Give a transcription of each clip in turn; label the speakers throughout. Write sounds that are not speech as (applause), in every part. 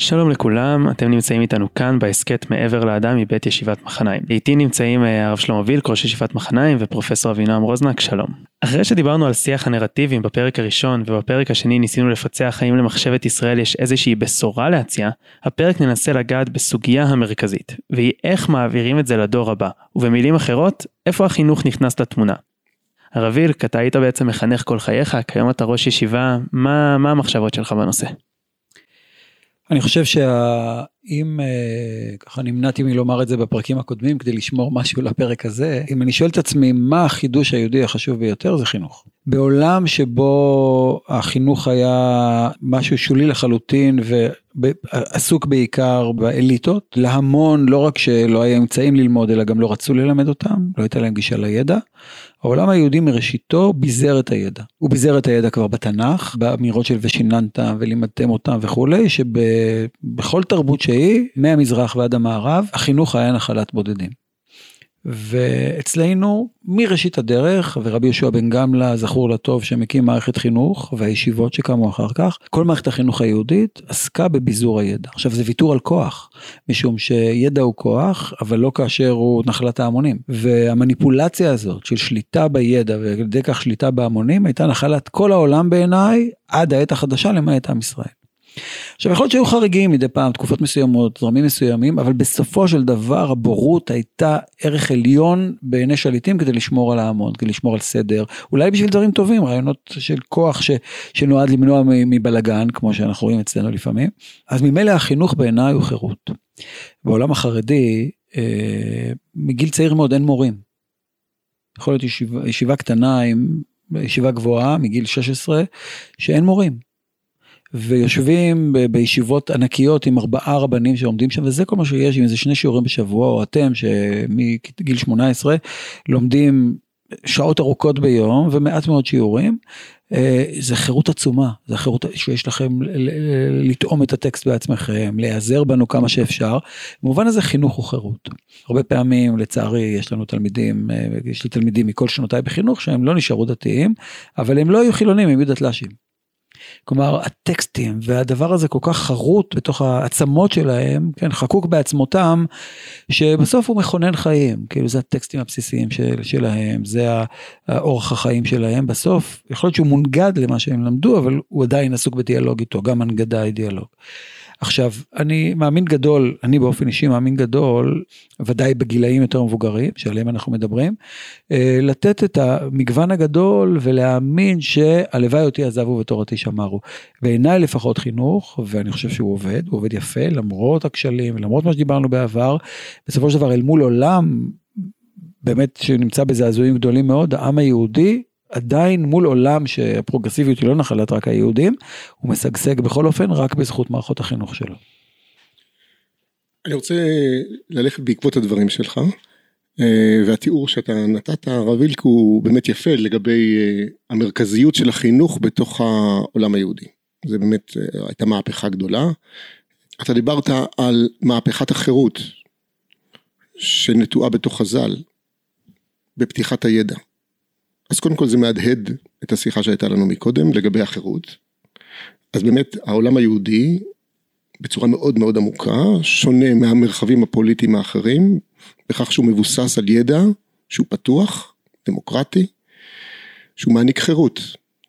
Speaker 1: שלום לכולם, אתם נמצאים איתנו כאן בהסכת מעבר לאדם מבית ישיבת מחניים. איתי נמצאים אה, הרב שלמה וילק, ראש ישיבת מחניים, ופרופסור אבינועם רוזנק, שלום. אחרי שדיברנו על שיח הנרטיבים בפרק הראשון, ובפרק השני ניסינו לפצח האם למחשבת ישראל יש איזושהי בשורה להציע, הפרק ננסה לגעת בסוגיה המרכזית, והיא איך מעבירים את זה לדור הבא, ובמילים אחרות, איפה החינוך נכנס לתמונה. הרב וילק, אתה היית בעצם מחנך כל חייך, כיום אתה ראש ישיבה, מה, מה המחשבות שלך בנושא?
Speaker 2: אני חושב שאם אה, ככה נמנעתי מלומר את זה בפרקים הקודמים כדי לשמור משהו לפרק הזה, אם אני שואל את עצמי מה החידוש היהודי החשוב ביותר זה חינוך. בעולם שבו החינוך היה משהו שולי לחלוטין ועסוק בעיקר באליטות, להמון לא רק שלא היה אמצעים ללמוד אלא גם לא רצו ללמד אותם, לא הייתה להם גישה לידע, העולם היהודי מראשיתו ביזר את הידע. הוא ביזר את הידע כבר בתנ"ך, באמירות של ושיננת ולימדתם אותם וכולי, שבכל תרבות שהיא, מהמזרח ועד המערב, החינוך היה נחלת בודדים. ואצלנו מראשית הדרך ורבי יהושע בן גמלה זכור לטוב שמקים מערכת חינוך והישיבות שקמו אחר כך כל מערכת החינוך היהודית עסקה בביזור הידע עכשיו זה ויתור על כוח משום שידע הוא כוח אבל לא כאשר הוא נחלת ההמונים והמניפולציה הזאת של שליטה בידע ועל ידי כך שליטה בהמונים הייתה נחלת כל העולם בעיניי עד העת החדשה למעט עם ישראל. עכשיו יכול להיות שהיו חריגים מדי פעם, תקופות מסוימות, זרמים מסוימים, אבל בסופו של דבר הבורות הייתה ערך עליון בעיני שליטים כדי לשמור על ההמון, כדי לשמור על סדר, אולי בשביל דברים טובים, רעיונות של כוח ש, שנועד למנוע מבלגן, כמו שאנחנו רואים אצלנו לפעמים. אז ממילא החינוך בעיניי הוא חירות. בעולם החרדי, אה, מגיל צעיר מאוד אין מורים. יכול להיות ישיבה, ישיבה קטנה עם ישיבה גבוהה מגיל 16 שאין מורים. ויושבים בישיבות ענקיות עם ארבעה רבנים שעומדים שם וזה כל מה שיש עם איזה שני שיעורים בשבוע או אתם שמגיל 18 לומדים שעות ארוכות ביום ומעט מאוד שיעורים. אה, זה חירות עצומה, זה חירות שיש לכם לטעום את הטקסט בעצמכם, להיעזר בנו כמה שאפשר. במובן הזה חינוך הוא חירות. הרבה פעמים לצערי יש לנו תלמידים, אה, יש לי תלמידים מכל שנותיי בחינוך שהם לא נשארו דתיים, אבל הם לא היו חילונים, הם היו דתל"שים. כלומר הטקסטים והדבר הזה כל כך חרוט בתוך העצמות שלהם, כן, חקוק בעצמותם, שבסוף הוא מכונן חיים, כאילו זה הטקסטים הבסיסיים של, שלהם, זה האורח החיים שלהם, בסוף יכול להיות שהוא מונגד למה שהם למדו, אבל הוא עדיין עסוק בדיאלוג איתו, גם הנגדה היא דיאלוג. עכשיו, אני מאמין גדול, אני באופן אישי מאמין גדול, ודאי בגילאים יותר מבוגרים, שעליהם אנחנו מדברים, אה, לתת את המגוון הגדול ולהאמין שהלוואי אותי עזבו ותורתי שמרו. בעיניי לפחות חינוך, ואני חושב שהוא עובד, הוא עובד יפה, למרות הכשלים, למרות מה שדיברנו בעבר, בסופו של דבר אל מול עולם באמת שנמצא בזעזועים גדולים מאוד, העם היהודי עדיין מול עולם שהפרוגרסיביות היא לא נחלת רק היהודים, הוא משגשג בכל אופן רק בזכות מערכות החינוך שלו.
Speaker 3: אני רוצה ללכת בעקבות הדברים שלך, אה, והתיאור שאתה נתת, הרב וילק, הוא באמת יפה לגבי אה, המרכזיות של החינוך בתוך העולם היהודי. זה באמת אה, הייתה מהפכה גדולה. אתה דיברת על מהפכת החירות שנטועה בתוך חז"ל, בפתיחת הידע. אז קודם כל זה מהדהד את השיחה שהייתה לנו מקודם לגבי החירות. אז באמת העולם היהודי בצורה מאוד מאוד עמוקה שונה מהמרחבים הפוליטיים האחרים בכך שהוא מבוסס על ידע שהוא פתוח, דמוקרטי, שהוא מעניק חירות.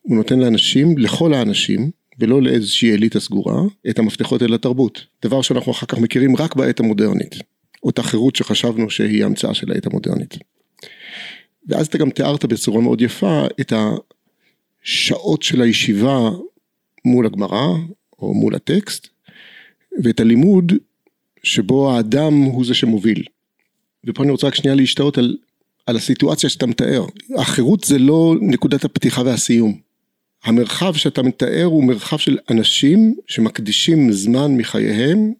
Speaker 3: הוא נותן לאנשים, לכל האנשים, ולא לאיזושהי אליטה סגורה, את המפתחות אל התרבות. דבר שאנחנו אחר כך מכירים רק בעת המודרנית. אותה חירות שחשבנו שהיא המצאה של העת המודרנית. ואז אתה גם תיארת בצורה מאוד יפה את השעות של הישיבה מול הגמרא או מול הטקסט ואת הלימוד שבו האדם הוא זה שמוביל. ופה אני רוצה רק שנייה להשתאות על, על הסיטואציה שאתה מתאר. החירות זה לא נקודת הפתיחה והסיום. המרחב שאתה מתאר הוא מרחב של אנשים שמקדישים זמן מחייהם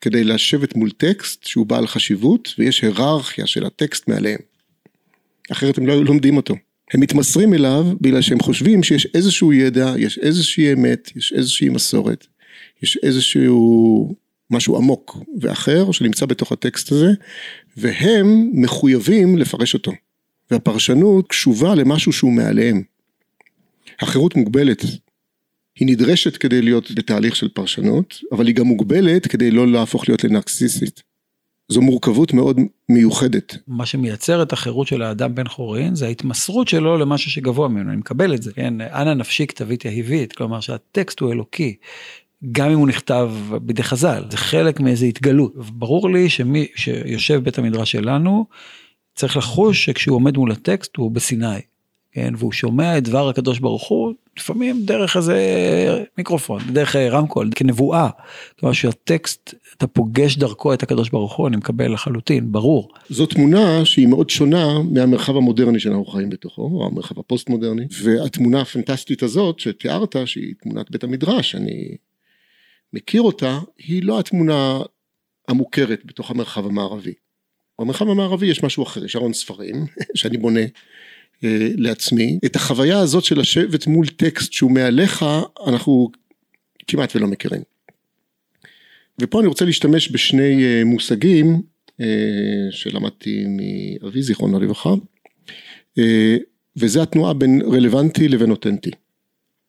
Speaker 3: כדי לשבת מול טקסט שהוא בעל חשיבות ויש היררכיה של הטקסט מעליהם. אחרת הם לא לומדים אותו. הם מתמסרים אליו בגלל שהם חושבים שיש איזשהו ידע, יש איזושהי אמת, יש איזושהי מסורת, יש איזשהו משהו עמוק ואחר שנמצא בתוך הטקסט הזה, והם מחויבים לפרש אותו. והפרשנות קשובה למשהו שהוא מעליהם. החירות מוגבלת. היא נדרשת כדי להיות בתהליך של פרשנות, אבל היא גם מוגבלת כדי לא להפוך להיות לנרקסיסטית. זו מורכבות מאוד מיוחדת.
Speaker 2: מה שמייצר את החירות של האדם בן חורין זה ההתמסרות שלו למשהו שגבוה ממנו, אני מקבל את זה, כן, אנא נפשי כתבית יהיבית, כלומר שהטקסט הוא אלוקי. גם אם הוא נכתב בידי חז"ל, זה חלק מאיזה התגלות. ברור לי שמי שיושב בית המדרש שלנו, צריך לחוש שכשהוא עומד מול הטקסט הוא בסיני, כן, והוא שומע את דבר הקדוש ברוך הוא, לפעמים דרך איזה מיקרופון, דרך רמקול, כנבואה. כלומר שהטקסט, אתה פוגש דרכו את הקדוש ברוך הוא, אני מקבל לחלוטין, ברור.
Speaker 3: זו תמונה שהיא מאוד שונה מהמרחב המודרני שאנחנו חיים בתוכו, או המרחב הפוסט מודרני, והתמונה הפנטסטית הזאת שתיארת, שהיא תמונת בית המדרש, אני מכיר אותה, היא לא התמונה המוכרת בתוך המרחב המערבי. במרחב המערבי יש משהו אחר, יש ארון ספרים (laughs) שאני בונה אה, לעצמי. את החוויה הזאת של לשבת מול טקסט שהוא מעליך, אנחנו כמעט ולא מכירים. ופה אני רוצה להשתמש בשני אה, מושגים אה, שלמדתי מאבי זיכרונו לברכה, וזה התנועה בין רלוונטי לבין אותנטי.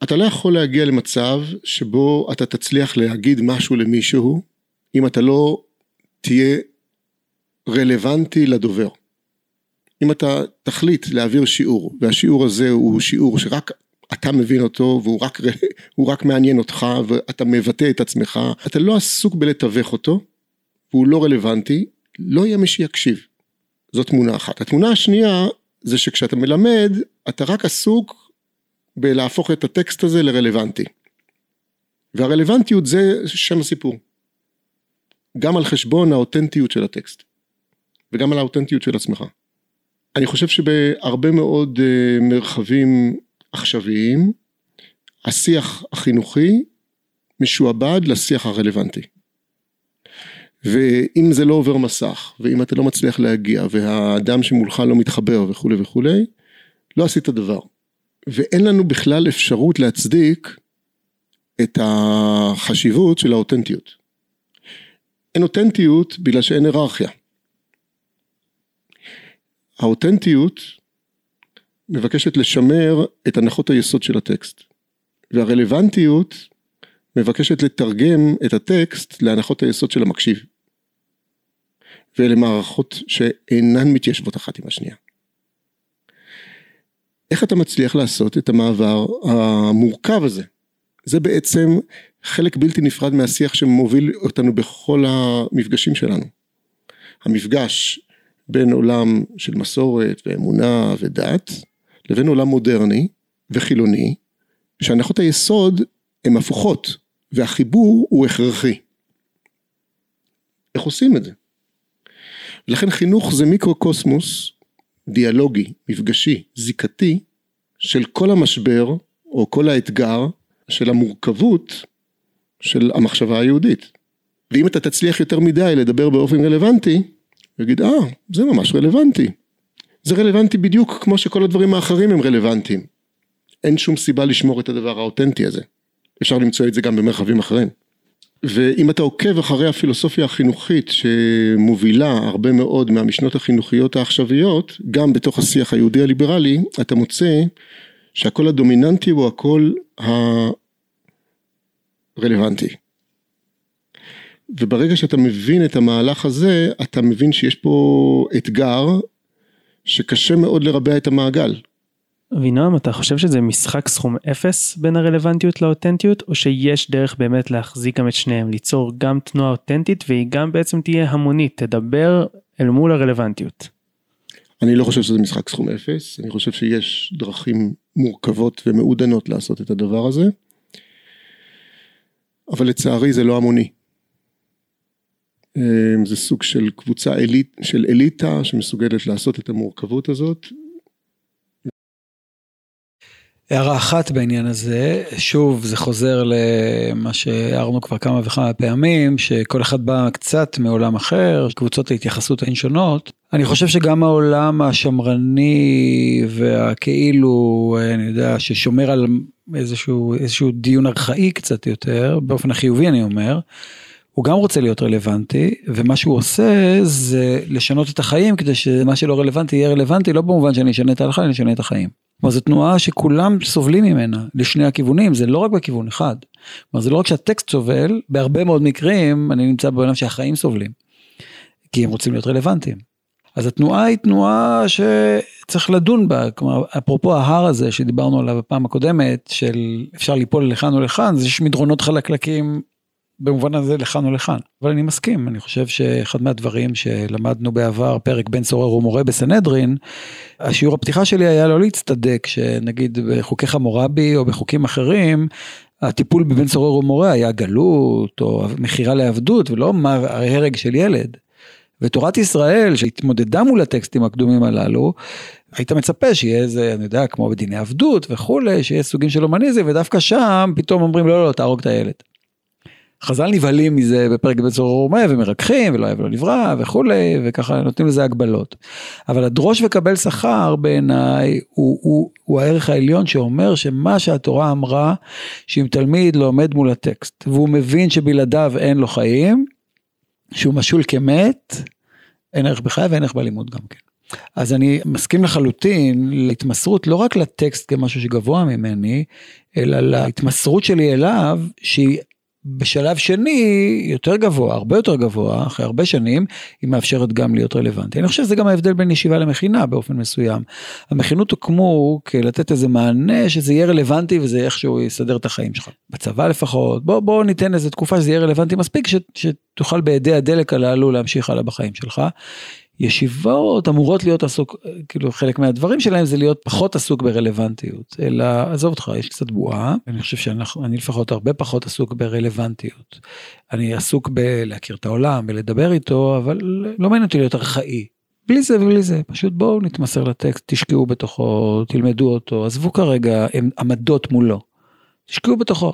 Speaker 3: אתה לא יכול להגיע למצב שבו אתה תצליח להגיד משהו למישהו אם אתה לא תהיה רלוונטי לדובר. אם אתה תחליט להעביר שיעור והשיעור הזה הוא שיעור שרק אתה מבין אותו והוא רק, (laughs) רק מעניין אותך ואתה מבטא את עצמך, אתה לא עסוק בלתווך אותו והוא לא רלוונטי, לא יהיה מי שיקשיב. זו תמונה אחת. התמונה השנייה זה שכשאתה מלמד אתה רק עסוק בלהפוך את הטקסט הזה לרלוונטי. והרלוונטיות זה שם הסיפור. גם על חשבון האותנטיות של הטקסט. וגם על האותנטיות של עצמך. אני חושב שבהרבה מאוד אה, מרחבים עכשוויים, השיח החינוכי משועבד לשיח הרלוונטי. ואם זה לא עובר מסך, ואם אתה לא מצליח להגיע, והאדם שמולך לא מתחבר וכולי וכולי, לא עשית דבר. ואין לנו בכלל אפשרות להצדיק את החשיבות של האותנטיות. אין אותנטיות בגלל שאין היררכיה. האותנטיות מבקשת לשמר את הנחות היסוד של הטקסט, והרלוונטיות מבקשת לתרגם את הטקסט להנחות היסוד של המקשיב. ואלה מערכות שאינן מתיישבות אחת עם השנייה. איך אתה מצליח לעשות את המעבר המורכב הזה? זה בעצם חלק בלתי נפרד מהשיח שמוביל אותנו בכל המפגשים שלנו. המפגש בין עולם של מסורת ואמונה ודת לבין עולם מודרני וחילוני שהנחות היסוד הן הפוכות והחיבור הוא הכרחי. איך עושים את זה? ולכן חינוך זה מיקרוקוסמוס דיאלוגי, מפגשי, זיקתי של כל המשבר או כל האתגר של המורכבות של המחשבה היהודית. ואם אתה תצליח יותר מדי לדבר באופן רלוונטי, יגיד אה זה ממש רלוונטי. זה רלוונטי בדיוק כמו שכל הדברים האחרים הם רלוונטיים. אין שום סיבה לשמור את הדבר האותנטי הזה. אפשר למצוא את זה גם במרחבים אחרים. ואם אתה עוקב אחרי הפילוסופיה החינוכית שמובילה הרבה מאוד מהמשנות החינוכיות העכשוויות, גם בתוך השיח היהודי הליברלי, אתה מוצא שהקול הדומיננטי הוא הקול הרלוונטי. וברגע שאתה מבין את המהלך הזה, אתה מבין שיש פה אתגר שקשה מאוד לרבע את המעגל.
Speaker 1: אבינועם, אתה חושב שזה משחק סכום אפס בין הרלוונטיות לאותנטיות, או שיש דרך באמת להחזיק גם את שניהם, ליצור גם תנועה אותנטית והיא גם בעצם תהיה המונית, תדבר אל מול הרלוונטיות?
Speaker 3: אני לא חושב שזה משחק סכום אפס, אני חושב שיש דרכים מורכבות ומעודנות לעשות את הדבר הזה, אבל לצערי זה לא המוני. אמ, זה סוג של קבוצה אליט, של אליטה שמסוגלת לעשות את המורכבות הזאת.
Speaker 2: הערה אחת בעניין הזה, שוב זה חוזר למה שהערנו כבר כמה וכמה פעמים, שכל אחד בא קצת מעולם אחר, קבוצות ההתייחסות הן שונות. אני חושב שגם העולם השמרני והכאילו, אני יודע, ששומר על איזשהו, איזשהו דיון ארכאי קצת יותר, באופן החיובי אני אומר, הוא גם רוצה להיות רלוונטי, ומה שהוא עושה זה לשנות את החיים כדי שמה שלא רלוונטי יהיה רלוונטי, לא במובן שאני אשנה את ההלכה, אני אשנה את החיים. כלומר זו תנועה שכולם סובלים ממנה לשני הכיוונים, זה לא רק בכיוון אחד. כלומר זה לא רק שהטקסט סובל, בהרבה מאוד מקרים אני נמצא בעולם שהחיים סובלים. כי הם רוצים להיות רלוונטיים. אז התנועה היא תנועה שצריך לדון בה, כלומר אפרופו ההר הזה שדיברנו עליו בפעם הקודמת, של אפשר ליפול לכאן או לכאן, זה יש מדרונות חלקלקים במובן הזה לכאן או לכאן. אבל אני מסכים, אני חושב שאחד מהדברים שלמדנו בעבר, פרק בן סורר ומורה בסנהדרין, השיעור הפתיחה שלי היה לא להצטדק שנגיד בחוקי חמורבי או בחוקים אחרים, הטיפול בבן סורר ומורה היה גלות או מכירה לעבדות ולא הרג של ילד. ותורת ישראל שהתמודדה מול הטקסטים הקדומים הללו, היית מצפה שיהיה איזה, אני יודע, כמו בדיני עבדות וכולי, שיהיה סוגים של הומניזם, ודווקא שם פתאום אומרים לא, לא, לא, תהרוג את הילד. חז"ל נבהלים מזה בפרק בצורה רומה ומרככים ולא אוהב לא נברא וכולי וככה נותנים לזה הגבלות. אבל הדרוש וקבל שכר בעיניי הוא, הוא, הוא הערך העליון שאומר שמה שהתורה אמרה שאם תלמיד לא עומד מול הטקסט והוא מבין שבלעדיו אין לו חיים שהוא משול כמת אין ערך בחייו ואין ערך בלימוד גם כן. אז אני מסכים לחלוטין להתמסרות לא רק לטקסט כמשהו שגבוה ממני, אלא להתמסרות שלי אליו שהיא בשלב שני יותר גבוה, הרבה יותר גבוה, אחרי הרבה שנים, היא מאפשרת גם להיות רלוונטי. אני חושב שזה גם ההבדל בין ישיבה למכינה באופן מסוים. המכינות הוקמו כלתת איזה מענה שזה יהיה רלוונטי וזה איכשהו יסדר את החיים שלך. בצבא לפחות, בוא, בוא ניתן איזה תקופה שזה יהיה רלוונטי מספיק ש, שתוכל בידי הדלק הללו להמשיך הלאה בחיים שלך. ישיבות אמורות להיות עסוק, כאילו חלק מהדברים שלהם זה להיות פחות עסוק ברלוונטיות, אלא עזוב אותך, יש קצת בועה, אני חושב שאני לפחות הרבה פחות עסוק ברלוונטיות. אני עסוק בלהכיר את העולם ולדבר איתו, אבל לא מעניין אותי להיות ארכאי. בלי זה ובלי זה, פשוט בואו נתמסר לטקסט, תשקעו בתוכו, תלמדו אותו, עזבו כרגע עמדות מולו, תשקעו בתוכו.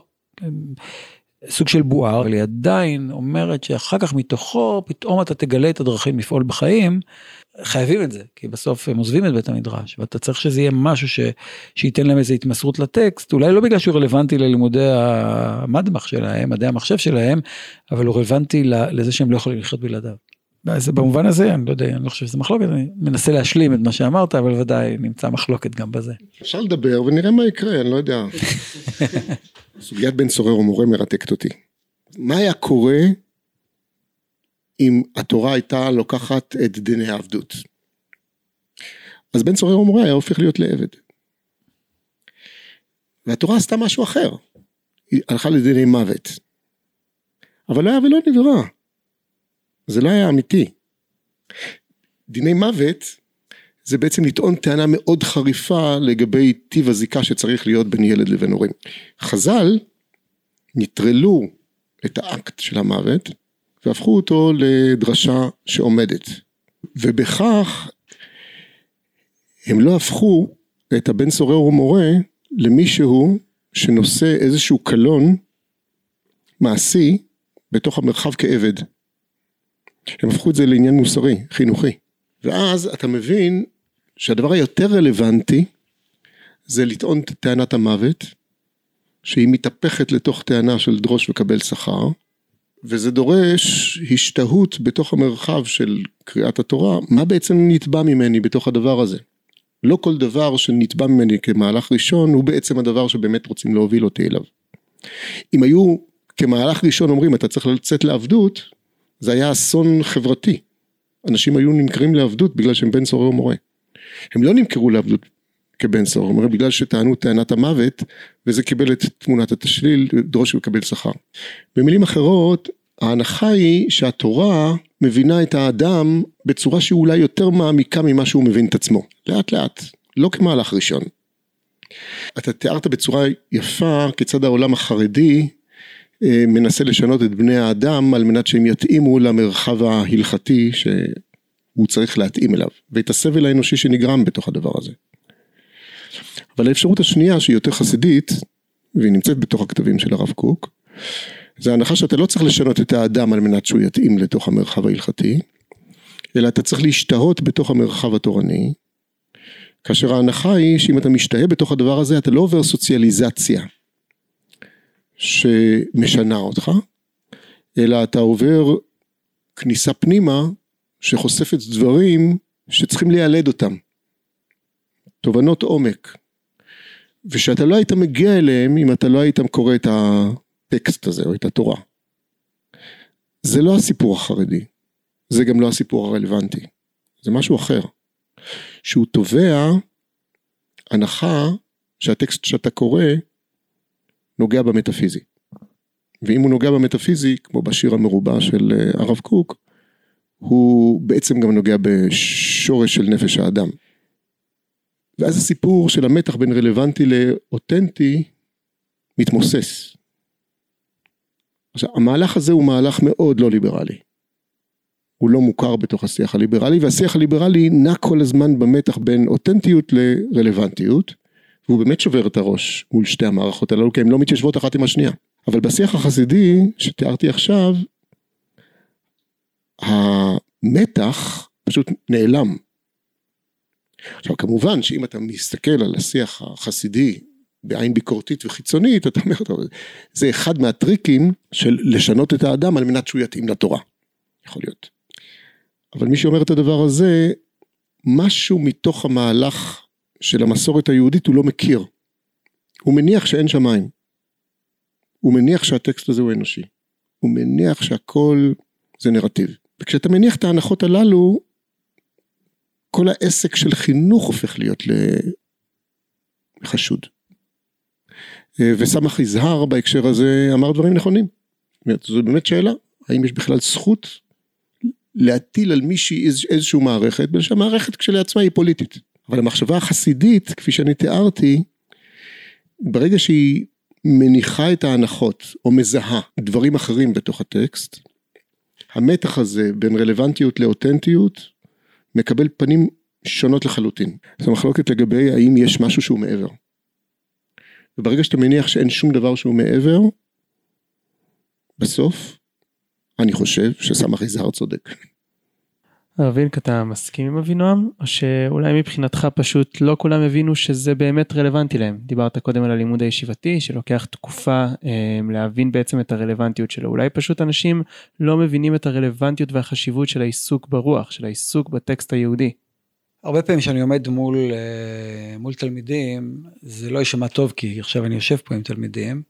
Speaker 2: סוג של בועה, אבל היא עדיין אומרת שאחר כך מתוכו פתאום אתה תגלה את הדרכים לפעול בחיים, חייבים את זה, כי בסוף הם עוזבים את בית המדרש, ואתה צריך שזה יהיה משהו ש, שייתן להם איזה התמסרות לטקסט, אולי לא בגלל שהוא רלוונטי ללימודי המדמח שלהם, מדעי המחשב שלהם, אבל הוא רלוונטי לזה שהם לא יכולים לחיות בלעדיו. אז במובן הזה, אני לא יודע, אני לא חושב שזה מחלוקת, אני מנסה להשלים את מה שאמרת, אבל ודאי נמצא מחלוקת גם בזה.
Speaker 3: אפשר לדבר ונראה מה יקרה, אני לא יודע. (laughs) סוגיית בן סורר ומורה מרתקת אותי. מה היה קורה אם התורה הייתה לוקחת את דיני העבדות? אז בן סורר ומורה היה הופך להיות לעבד. והתורה עשתה משהו אחר, היא הלכה לדיני מוות. אבל לא היה ולא נברא. זה לא היה אמיתי. דיני מוות זה בעצם לטעון טענה מאוד חריפה לגבי טיב הזיקה שצריך להיות בין ילד לבין הורים. חז"ל נטרלו את האקט של המוות והפכו אותו לדרשה שעומדת. ובכך הם לא הפכו את הבן סורר ומורה למישהו שנושא איזשהו קלון מעשי בתוך המרחב כעבד. הם הפכו את זה לעניין מוסרי, חינוכי. ואז אתה מבין שהדבר היותר רלוונטי זה לטעון את טענת המוות, שהיא מתהפכת לתוך טענה של דרוש וקבל שכר, וזה דורש השתהות בתוך המרחב של קריאת התורה, מה בעצם נתבע ממני בתוך הדבר הזה. לא כל דבר שנתבע ממני כמהלך ראשון הוא בעצם הדבר שבאמת רוצים להוביל אותי אליו. אם היו כמהלך ראשון אומרים אתה צריך לצאת לעבדות, זה היה אסון חברתי. אנשים היו נמכרים לעבדות בגלל שהם בן סורר ומורה. הם לא נמכרו לעבדות כבן סורר ומורה בגלל שטענו טענת המוות וזה קיבל את תמונת התשליל, דרוש וקבל שכר. במילים אחרות, ההנחה היא שהתורה מבינה את האדם בצורה שהיא אולי יותר מעמיקה ממה שהוא מבין את עצמו. לאט לאט, לא כמהלך ראשון. אתה תיארת בצורה יפה כיצד העולם החרדי מנסה לשנות את בני האדם על מנת שהם יתאימו למרחב ההלכתי שהוא צריך להתאים אליו ואת הסבל האנושי שנגרם בתוך הדבר הזה. אבל האפשרות השנייה שהיא יותר חסידית והיא נמצאת בתוך הכתבים של הרב קוק זה ההנחה שאתה לא צריך לשנות את האדם על מנת שהוא יתאים לתוך המרחב ההלכתי אלא אתה צריך להשתהות בתוך המרחב התורני כאשר ההנחה היא שאם אתה משתהה בתוך הדבר הזה אתה לא עובר סוציאליזציה שמשנה אותך, אלא אתה עובר כניסה פנימה שחושפת דברים שצריכים לילד אותם. תובנות עומק ושאתה לא היית מגיע אליהם אם אתה לא היית קורא את הטקסט הזה או את התורה. זה לא הסיפור החרדי, זה גם לא הסיפור הרלוונטי, זה משהו אחר. שהוא תובע הנחה שהטקסט שאתה קורא נוגע במטאפיזי. ואם הוא נוגע במטאפיזי, כמו בשיר המרובע של אה, הרב קוק, הוא בעצם גם נוגע בשורש של נפש האדם. ואז הסיפור של המתח בין רלוונטי לאותנטי מתמוסס. עכשיו, המהלך הזה הוא מהלך מאוד לא ליברלי. הוא לא מוכר בתוך השיח הליברלי, והשיח הליברלי נע כל הזמן במתח בין אותנטיות לרלוונטיות, והוא באמת שובר את הראש מול שתי המערכות הללו, כי הן לא מתיישבות אחת עם השנייה. אבל בשיח החסידי שתיארתי עכשיו, המתח פשוט נעלם. עכשיו כמובן שאם אתה מסתכל על השיח החסידי בעין ביקורתית וחיצונית, אתה אומר, זה אחד מהטריקים של לשנות את האדם על מנת שהוא יתאים לתורה. יכול להיות. אבל מי שאומר את הדבר הזה, משהו מתוך המהלך של המסורת היהודית הוא לא מכיר. הוא מניח שאין שמיים. הוא מניח שהטקסט הזה הוא אנושי. הוא מניח שהכל זה נרטיב. וכשאתה מניח את ההנחות הללו, כל העסק של חינוך הופך להיות לחשוד. וסמך יזהר בהקשר הזה אמר דברים נכונים. זו באמת שאלה, האם יש בכלל זכות להטיל על מישהי איזושהי מערכת, בגלל שהמערכת כשלעצמה היא פוליטית. אבל המחשבה החסידית, כפי שאני תיארתי, ברגע שהיא מניחה את ההנחות או מזהה דברים אחרים בתוך הטקסט, המתח הזה בין רלוונטיות לאותנטיות מקבל פנים שונות לחלוטין. זו מחלוקת לגבי האם יש משהו שהוא מעבר. וברגע שאתה מניח שאין שום דבר שהוא מעבר, בסוף אני חושב שסמך יזהר צודק.
Speaker 1: הרב וילק, אתה מסכים עם אבינועם? או שאולי מבחינתך פשוט לא כולם הבינו שזה באמת רלוונטי להם? דיברת קודם על הלימוד הישיבתי שלוקח תקופה אה, להבין בעצם את הרלוונטיות שלו. אולי פשוט אנשים לא מבינים את הרלוונטיות והחשיבות של העיסוק ברוח, של העיסוק בטקסט היהודי.
Speaker 2: הרבה פעמים כשאני עומד מול, אה, מול תלמידים, זה לא יישמע טוב כי עכשיו אני יושב פה עם תלמידים,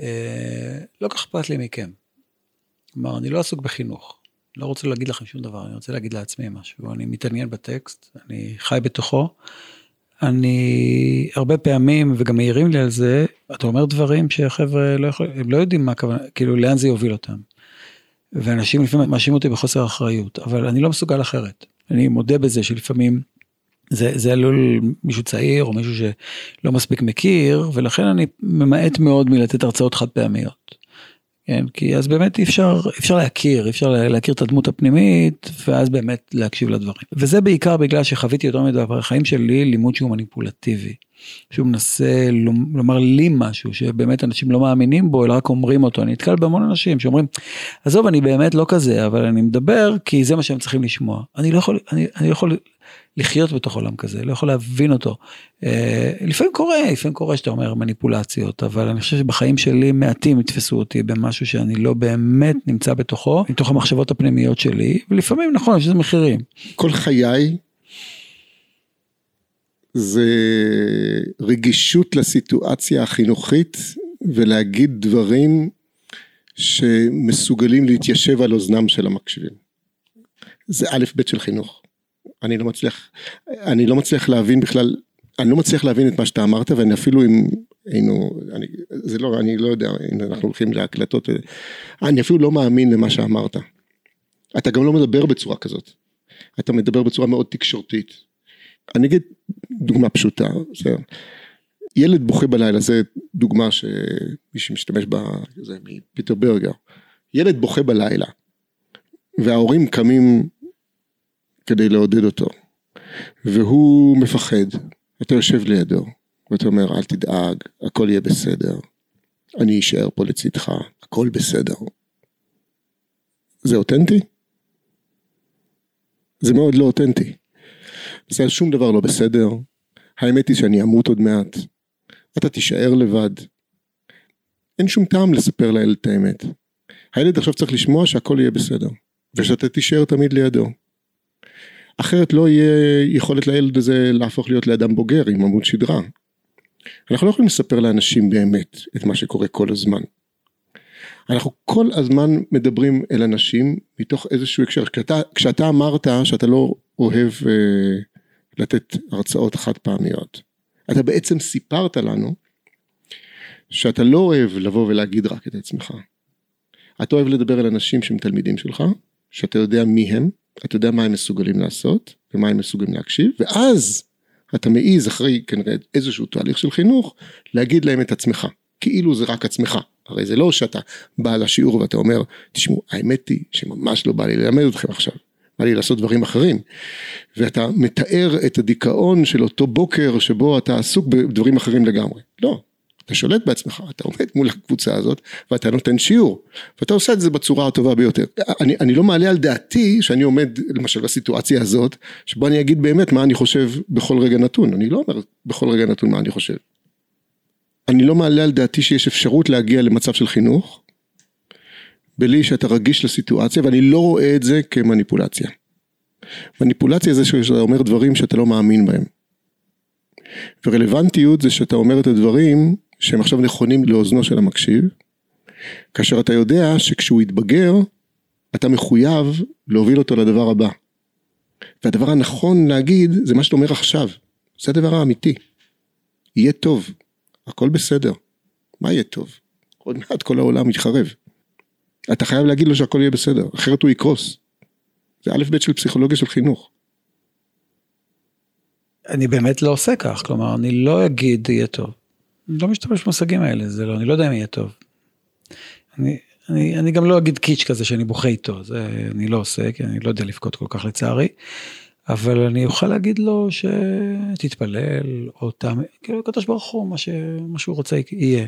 Speaker 2: אה, לא כך אכפת לי מכם. כלומר, אני לא עסוק בחינוך. לא רוצה להגיד לכם שום דבר, אני רוצה להגיד לעצמי משהו. אני מתעניין בטקסט, אני חי בתוכו. אני הרבה פעמים, וגם מעירים לי על זה, אתה אומר דברים שהחבר'ה לא יכולים, הם לא יודעים מה הכוונה, כאילו לאן זה יוביל אותם. ואנשים לפעמים מאשימים אותי בחוסר אחריות, אבל אני לא מסוגל אחרת. אני מודה בזה שלפעמים זה, זה עלול מישהו צעיר או מישהו שלא מספיק מכיר, ולכן אני ממעט מאוד מלתת הרצאות חד פעמיות. כן, כי אז באמת אפשר, אפשר להכיר, אפשר להכיר את הדמות הפנימית, ואז באמת להקשיב לדברים. וזה בעיקר בגלל שחוויתי יותר מדי בחיים שלי לימוד שהוא מניפולטיבי. שהוא מנסה לומר לי משהו שבאמת אנשים לא מאמינים בו, אלא רק אומרים אותו. אני נתקל בהמון אנשים שאומרים, עזוב, אני באמת לא כזה, אבל אני מדבר כי זה מה שהם צריכים לשמוע. אני לא יכול, אני, אני לא יכול לחיות בתוך עולם כזה, לא יכול להבין אותו. אה, לפעמים קורה, לפעמים קורה שאתה אומר מניפולציות, אבל אני חושב שבחיים שלי מעטים יתפסו אותי במשהו שאני לא באמת נמצא בתוכו, מתוך המחשבות הפנימיות שלי, ולפעמים נכון, יש לזה מחירים.
Speaker 3: כל חיי זה רגישות לסיטואציה החינוכית ולהגיד דברים שמסוגלים להתיישב על אוזנם של המקשיבים. זה א' ב' של חינוך. אני לא מצליח, אני לא מצליח להבין בכלל, אני לא מצליח להבין את מה שאתה אמרת ואני אפילו אם היינו, אני, זה לא, אני לא יודע אם אנחנו הולכים להקלטות, אני אפילו לא מאמין למה שאמרת. אתה גם לא מדבר בצורה כזאת, אתה מדבר בצורה מאוד תקשורתית. אני אגיד דוגמה פשוטה, בסדר. ילד בוכה בלילה, זה דוגמה שמי שמשתמש בה, זה מפיטר ברגר. ילד בוכה בלילה, וההורים קמים כדי לעודד אותו, והוא מפחד, אתה יושב לידו, ואתה אומר אל תדאג, הכל יהיה בסדר, אני אשאר פה לצדך, הכל בסדר. זה אותנטי? זה מאוד לא אותנטי. זה שום דבר לא בסדר, האמת היא שאני אמות עוד מעט, אתה תישאר לבד. אין שום טעם לספר לילד את האמת. הילד עכשיו צריך לשמוע שהכל יהיה בסדר, ושאתה תישאר תמיד לידו. אחרת לא יהיה יכולת לילד הזה להפוך להיות לאדם בוגר עם עמוד שדרה. אנחנו לא יכולים לספר לאנשים באמת את מה שקורה כל הזמן. אנחנו כל הזמן מדברים אל אנשים מתוך איזשהו הקשר. כשאתה, כשאתה אמרת שאתה לא אוהב אה, לתת הרצאות חד פעמיות, אתה בעצם סיפרת לנו שאתה לא אוהב לבוא ולהגיד רק את עצמך. אתה אוהב לדבר אל אנשים שהם תלמידים שלך, שאתה יודע מי הם, אתה יודע מה הם מסוגלים לעשות ומה הם מסוגלים להקשיב, ואז אתה מעז אחרי כנראה איזשהו תהליך של חינוך להגיד להם את עצמך, כאילו זה רק עצמך. הרי זה לא שאתה בא לשיעור ואתה אומר, תשמעו, האמת היא שממש לא בא לי ללמד אתכם עכשיו, בא לי לעשות דברים אחרים. ואתה מתאר את הדיכאון של אותו בוקר שבו אתה עסוק בדברים אחרים לגמרי. לא, אתה שולט בעצמך, אתה עומד מול הקבוצה הזאת ואתה נותן שיעור ואתה עושה את זה בצורה הטובה ביותר. אני, אני לא מעלה על דעתי שאני עומד למשל בסיטואציה הזאת שבו אני אגיד באמת מה אני חושב בכל רגע נתון, אני לא אומר בכל רגע נתון מה אני חושב. אני לא מעלה על דעתי שיש אפשרות להגיע למצב של חינוך בלי שאתה רגיש לסיטואציה ואני לא רואה את זה כמניפולציה. מניפולציה זה שאתה אומר דברים שאתה לא מאמין בהם. ורלוונטיות זה שאתה אומר את הדברים שהם עכשיו נכונים לאוזנו של המקשיב, כאשר אתה יודע שכשהוא יתבגר, אתה מחויב להוביל אותו לדבר הבא. והדבר הנכון להגיד זה מה שאתה אומר עכשיו, זה הדבר האמיתי. יהיה טוב, הכל בסדר. מה יהיה טוב? עוד מעט כל העולם יתחרב. אתה חייב להגיד לו שהכל יהיה בסדר, אחרת הוא יקרוס. זה א' ב' של פסיכולוגיה של חינוך.
Speaker 2: אני באמת לא עושה כך, כלומר, אני לא אגיד יהיה טוב. לא משתמש במושגים האלה, זה לא, אני לא יודע אם יהיה טוב. אני, אני, אני גם לא אגיד קיץ' כזה שאני בוכה איתו, זה אני לא עושה, כי אני לא יודע לבכות כל כך לצערי. אבל אני אוכל להגיד לו שתתפלל, או תאמין, כאילו הקדוש ברוך הוא, מה, ש, מה שהוא רוצה יהיה.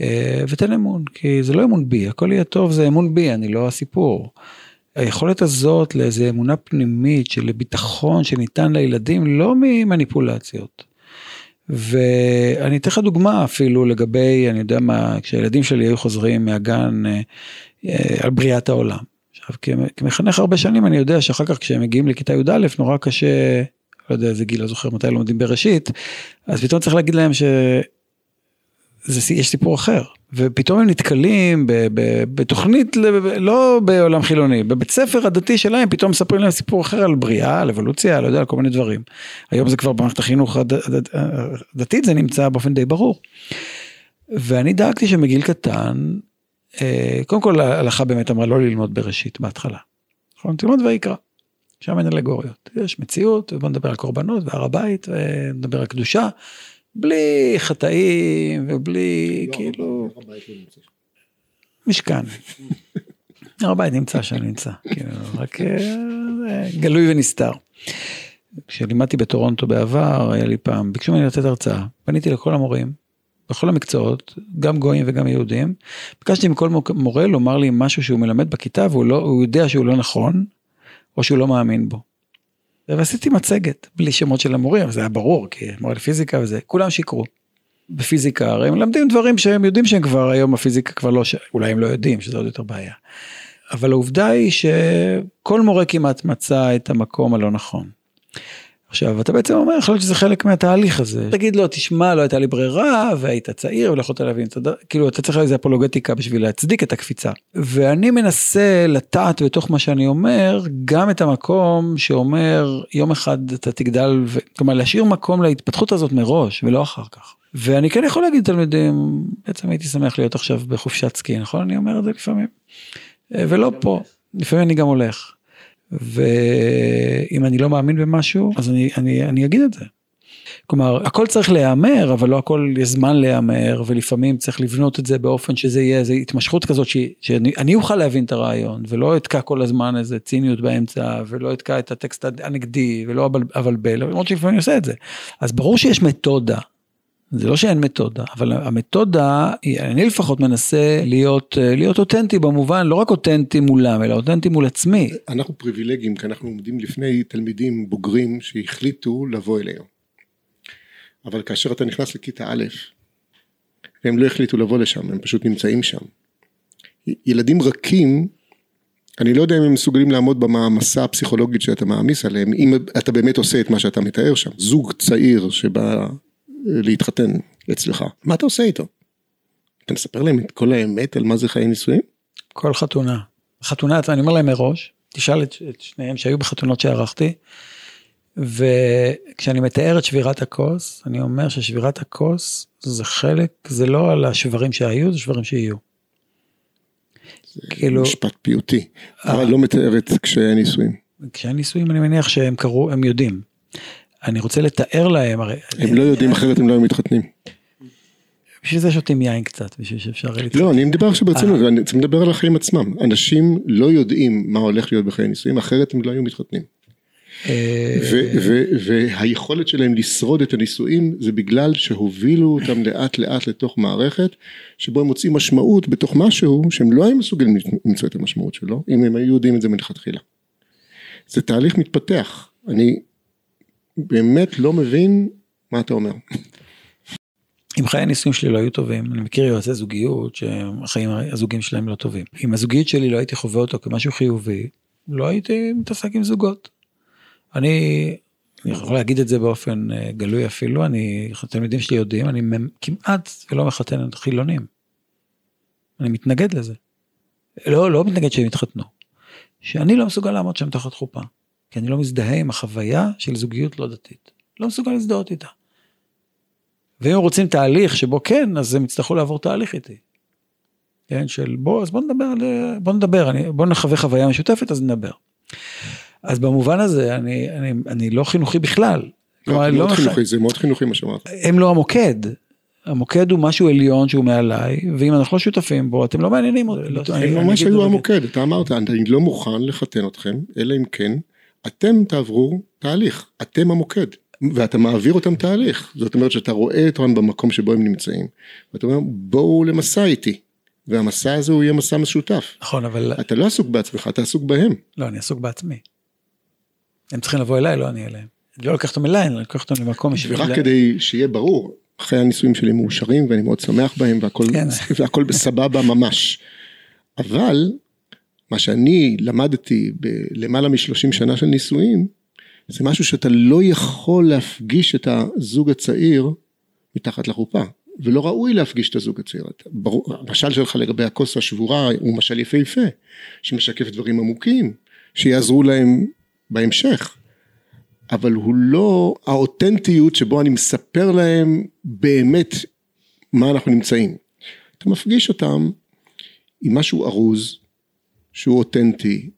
Speaker 2: אה, ותן אמון, כי זה לא אמון בי, הכל יהיה טוב, זה אמון בי, אני לא הסיפור. היכולת הזאת לאיזה אמונה פנימית של ביטחון שניתן לילדים, לא ממניפולציות. ואני אתן לך דוגמה אפילו לגבי, אני יודע מה, כשהילדים שלי היו חוזרים מהגן אה, אה, על בריאת העולם. עכשיו, כמחנך הרבה שנים אני יודע שאחר כך כשהם מגיעים לכיתה י"א נורא קשה, לא יודע איזה גיל, לא זוכר מתי לומדים בראשית, אז פתאום צריך להגיד להם שיש סיפור אחר. ופתאום הם נתקלים ב, ב, בתוכנית, לא בעולם חילוני, בבית ספר הדתי שלהם, פתאום מספרים להם סיפור אחר על בריאה, על אבולוציה, לא יודע, על כל מיני דברים. היום זה כבר במערכת החינוך הד, הד, הדתית, זה נמצא באופן די ברור. ואני דאגתי שמגיל קטן, אה, קודם כל ההלכה באמת אמרה לא ללמוד בראשית בהתחלה. נכון? תלמוד ויקרא. שם אין אלגוריות. יש מציאות, ובוא נדבר על קורבנות והר הבית, ונדבר על קדושה. בלי חטאים ובלי לא, כאילו... לא משכן. הר (laughs) הבית נמצא שם נמצא, כאילו, רק אה, גלוי ונסתר. כשלימדתי בטורונטו בעבר, היה לי פעם, ביקשו ממני לתת הרצאה, פניתי לכל המורים, בכל המקצועות, גם גויים וגם יהודים, ביקשתי מכל מורה לומר לי משהו שהוא מלמד בכיתה והוא לא, יודע שהוא לא נכון, או שהוא לא מאמין בו. ועשיתי מצגת בלי שמות של המורים, זה היה ברור, כי מורה לפיזיקה וזה, כולם שיקרו. בפיזיקה, הרי הם מלמדים דברים שהם יודעים שהם כבר היום הפיזיקה כבר לא. אולי הם לא יודעים שזה עוד יותר בעיה. אבל העובדה היא שכל מורה כמעט מצא את המקום הלא נכון. עכשיו אתה בעצם אומר יכול להיות שזה חלק מהתהליך הזה. תגיד לו תשמע לא הייתה לי ברירה והיית צעיר ולא יכולת להבין תודה כאילו אתה צריך איזה אפולוגטיקה בשביל להצדיק את הקפיצה. ואני מנסה לטעת בתוך מה שאני אומר גם את המקום שאומר יום אחד אתה תגדל ו... כלומר להשאיר מקום להתפתחות הזאת מראש ולא אחר כך. ואני כן יכול להגיד לתלמידים בעצם הייתי שמח להיות עכשיו בחופשת סקי נכון? אני אומר את זה לפעמים. ולא פה. לפעמים אני גם הולך. ואם אני לא מאמין במשהו, אז אני, אני, אני אגיד את זה. כלומר, הכל צריך להיאמר, אבל לא הכל יש זמן להיאמר, ולפעמים צריך לבנות את זה באופן שזה יהיה איזו התמשכות כזאת, ש, שאני אוכל להבין את הרעיון, ולא אתקע כל הזמן איזה ציניות באמצע, ולא אתקע את הטקסט הנגדי, ולא אבלבל, למרות שלפעמים אני עושה את זה. אז ברור שיש מתודה, זה לא שאין מתודה, אבל המתודה, אני לפחות מנסה להיות, להיות אותנטי במובן, לא רק אותנטי מולם, אלא אותנטי מול עצמי.
Speaker 3: אנחנו פריבילגיים, כי אנחנו עומדים לפני תלמידים בוגרים שהחליטו לבוא אלינו. אבל כאשר אתה נכנס לכיתה א', הם לא החליטו לבוא לשם, הם פשוט נמצאים שם. ילדים רכים, אני לא יודע אם הם מסוגלים לעמוד במעמסה הפסיכולוגית שאתה מעמיס עליהם, אם אתה באמת עושה את מה שאתה מתאר שם. זוג צעיר שבא להתחתן, אצלך, מה אתה עושה איתו? אתה מספר להם את כל האמת על מה זה חיי נישואים?
Speaker 2: כל חתונה. חתונה, אני אומר להם מראש, תשאל את, את שניהם שהיו בחתונות שערכתי, וכשאני מתאר את שבירת הכוס, אני אומר ששבירת הכוס זה חלק, זה לא על השברים שהיו, זה שברים שיהיו.
Speaker 3: כאילו... משפט פיוטי, אבל לא מתאר את קשיי הנישואים.
Speaker 2: קשיי הנישואים אני מניח שהם קרו, הם יודעים. אני רוצה לתאר להם, הרי...
Speaker 3: הם לא יודעים אחרת הם לא היו מתחתנים.
Speaker 2: בשביל זה שותים יין קצת, בשביל שאפשר...
Speaker 3: לא, אני מדבר עכשיו ברצינות, אני צריך לדבר על החיים עצמם. אנשים לא יודעים מה הולך להיות בחיי נישואים, אחרת הם לא היו מתחתנים. והיכולת שלהם לשרוד את הנישואים זה בגלל שהובילו אותם לאט לאט לתוך מערכת שבו הם מוצאים משמעות בתוך משהו שהם לא היו מסוגלים למצוא את המשמעות שלו אם הם היו יודעים את זה מלכתחילה. זה תהליך מתפתח, אני באמת לא מבין מה אתה אומר.
Speaker 2: אם חיי הנישואים שלי לא היו טובים, אני מכיר יועצי זוגיות שהחיים הזוגיים שלהם לא טובים. אם הזוגיות שלי לא הייתי חווה אותו כמשהו חיובי, לא הייתי מתעסק עם זוגות. אני, אני יכול להגיד את זה באופן אה, גלוי אפילו, אני, התלמידים שלי יודעים, אני כמעט ולא מחתן חילונים. אני מתנגד לזה. לא, לא מתנגד שהם יתחתנו. שאני לא מסוגל לעמוד שם תחת חופה. כי אני לא מזדהה עם החוויה של זוגיות לא דתית. לא מסוגל להזדהות איתה. ואם הם רוצים תהליך שבו כן, אז הם יצטרכו לעבור תהליך איתי. כן, של בוא, אז בוא נדבר, בוא נדבר, אני, בוא נחווה חוויה משותפת, אז נדבר. אז במובן הזה, אני, אני, אני לא חינוכי בכלל.
Speaker 3: לא, מאוד לא חינוכי, זה מאוד חינוכי מה שאמרת.
Speaker 2: הם לא המוקד. המוקד הוא משהו עליון שהוא מעליי, ואם אנחנו לא שותפים בו, אתם לא מעניינים אותי. לא,
Speaker 3: הם ממש היו המוקד, אתה אמרת, אני לא מוכן לחתן אתכם, אלא אם כן, אתם תעברו תהליך, אתם המוקד. ואתה מעביר אותם תהליך, זאת אומרת שאתה רואה אותם במקום שבו הם נמצאים, ואתה אומר בואו למסע איתי, והמסע הזה הוא יהיה מסע משותף.
Speaker 2: נכון, אבל...
Speaker 3: אתה לא עסוק בעצמך, אתה עסוק בהם.
Speaker 2: לא, אני עסוק בעצמי. הם צריכים לבוא אליי, לא אני אליהם. לא לוקח אותם אליי, אני לוקח אותם למקום.
Speaker 3: ורק כדי שיהיה ברור, אחרי הנישואים שלי מאושרים ואני מאוד שמח בהם והכל, כן. והכל בסבבה ממש. אבל מה שאני למדתי בלמעלה משלושים שנה של נישואים, זה משהו שאתה לא יכול להפגיש את הזוג הצעיר מתחת לחופה. ולא ראוי להפגיש את הזוג הצעיר. המשל שלך לגבי הכוס השבורה הוא משל יפהפה, שמשקף דברים עמוקים, שיעזרו להם בהמשך. אבל הוא לא האותנטיות שבו אני מספר להם באמת מה אנחנו נמצאים. אתה מפגיש אותם עם משהו ארוז, שהוא אותנטי,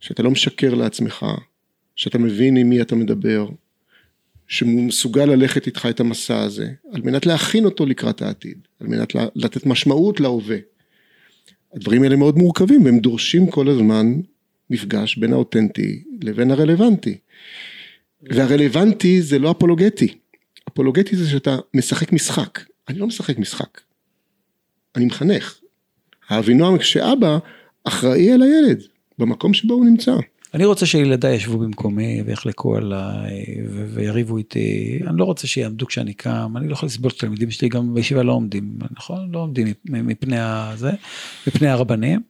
Speaker 3: שאתה לא משקר לעצמך, שאתה מבין עם מי אתה מדבר, שהוא מסוגל ללכת איתך את המסע הזה, על מנת להכין אותו לקראת העתיד, על מנת לתת משמעות להווה. הדברים האלה מאוד מורכבים והם דורשים כל הזמן מפגש בין האותנטי לבין הרלוונטי. והרלוונטי זה לא אפולוגטי, אפולוגטי זה שאתה משחק משחק, אני לא משחק משחק, אני מחנך. האבינועם כשאבא אחראי על הילד במקום שבו הוא נמצא.
Speaker 2: אני רוצה שילדיי ישבו במקומי ויחלקו עליי ויריבו איתי, אני לא רוצה שיעמדו כשאני קם, אני לא יכול לסבול את התלמידים שלי, גם בישיבה לא עומדים, נכון? לא עומדים מפני הזה, מפני הרבנים.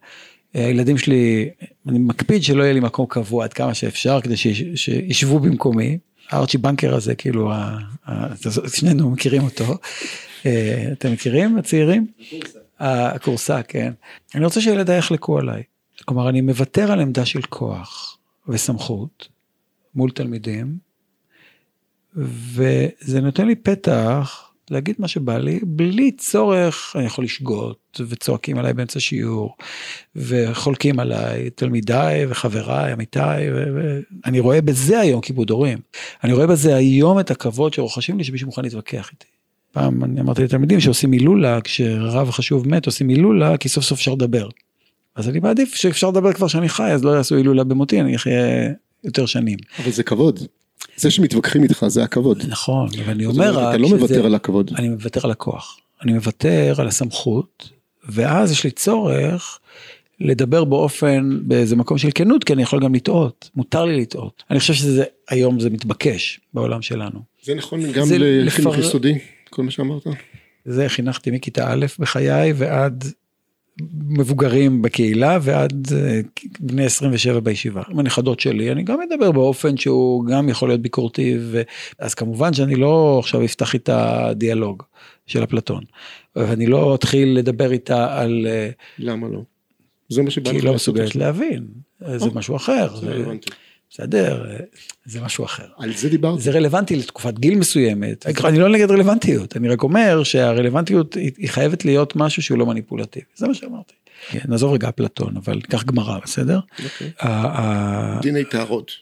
Speaker 2: הילדים שלי, אני מקפיד שלא יהיה לי מקום קבוע עד כמה שאפשר כדי שישבו במקומי. הארצ'י בנקר הזה, כאילו, שנינו מכירים אותו. אה, אתם מכירים, הצעירים? הכורסה, כן. אני רוצה שילדיי יחלקו עליי. כלומר, אני מוותר על עמדה של כוח וסמכות מול תלמידים, וזה נותן לי פתח להגיד מה שבא לי, בלי צורך, אני יכול לשגות, וצועקים עליי באמצע שיעור, וחולקים עליי תלמידיי וחבריי, עמיתיי, ואני רואה בזה היום כיבוד הורים. אני רואה בזה היום את הכבוד שרוכשים לי שמישהו מוכן להתווכח איתי. פעם אני אמרתי לתלמידים שעושים הילולה, כשרב חשוב מת עושים הילולה, כי סוף סוף אפשר לדבר. אז אני מעדיף שאפשר לדבר כבר שאני חי, אז לא יעשו הילולה במותי, אני אחיה יותר שנים.
Speaker 3: אבל זה כבוד. זה שמתווכחים איתך זה הכבוד.
Speaker 2: נכון, אבל אני אומר
Speaker 3: רק... אתה לא מוותר על הכבוד.
Speaker 2: אני מוותר על הכוח. אני מוותר על הסמכות, ואז יש לי צורך לדבר באופן, באיזה מקום של כנות, כי אני יכול גם לטעות, מותר לי לטעות. אני חושב שזה, היום זה מתבקש בעולם שלנו.
Speaker 3: זה נכון גם לחינוך לפר... יסודי, כל מה שאמרת?
Speaker 2: זה חינכתי מכיתה א' בחיי ועד מבוגרים בקהילה ועד אה, בני 27 בישיבה. עם הנכדות שלי, אני גם מדבר באופן שהוא גם יכול להיות ביקורתי, ו... אז כמובן שאני לא עכשיו אפתח איתה דיאלוג של אפלטון. ואני לא אתחיל לדבר איתה על... אה,
Speaker 3: למה לא? זה מה שבא
Speaker 2: כי
Speaker 3: לך
Speaker 2: היא לא
Speaker 3: לעשות
Speaker 2: מסוגלת. להבין, זה
Speaker 3: אוקיי.
Speaker 2: משהו אחר.
Speaker 3: זה רלוונטי.
Speaker 2: בסדר, זה משהו אחר.
Speaker 3: על זה דיברתי.
Speaker 2: זה רלוונטי לתקופת גיל מסוימת. אני לא נגד רלוונטיות, אני רק אומר שהרלוונטיות היא חייבת להיות משהו שהוא לא מניפולטיבי. זה מה שאמרתי. כן, נעזוב רגע אפלטון, אבל ניקח גמרא, בסדר?
Speaker 3: אוקיי. דיני טהרות.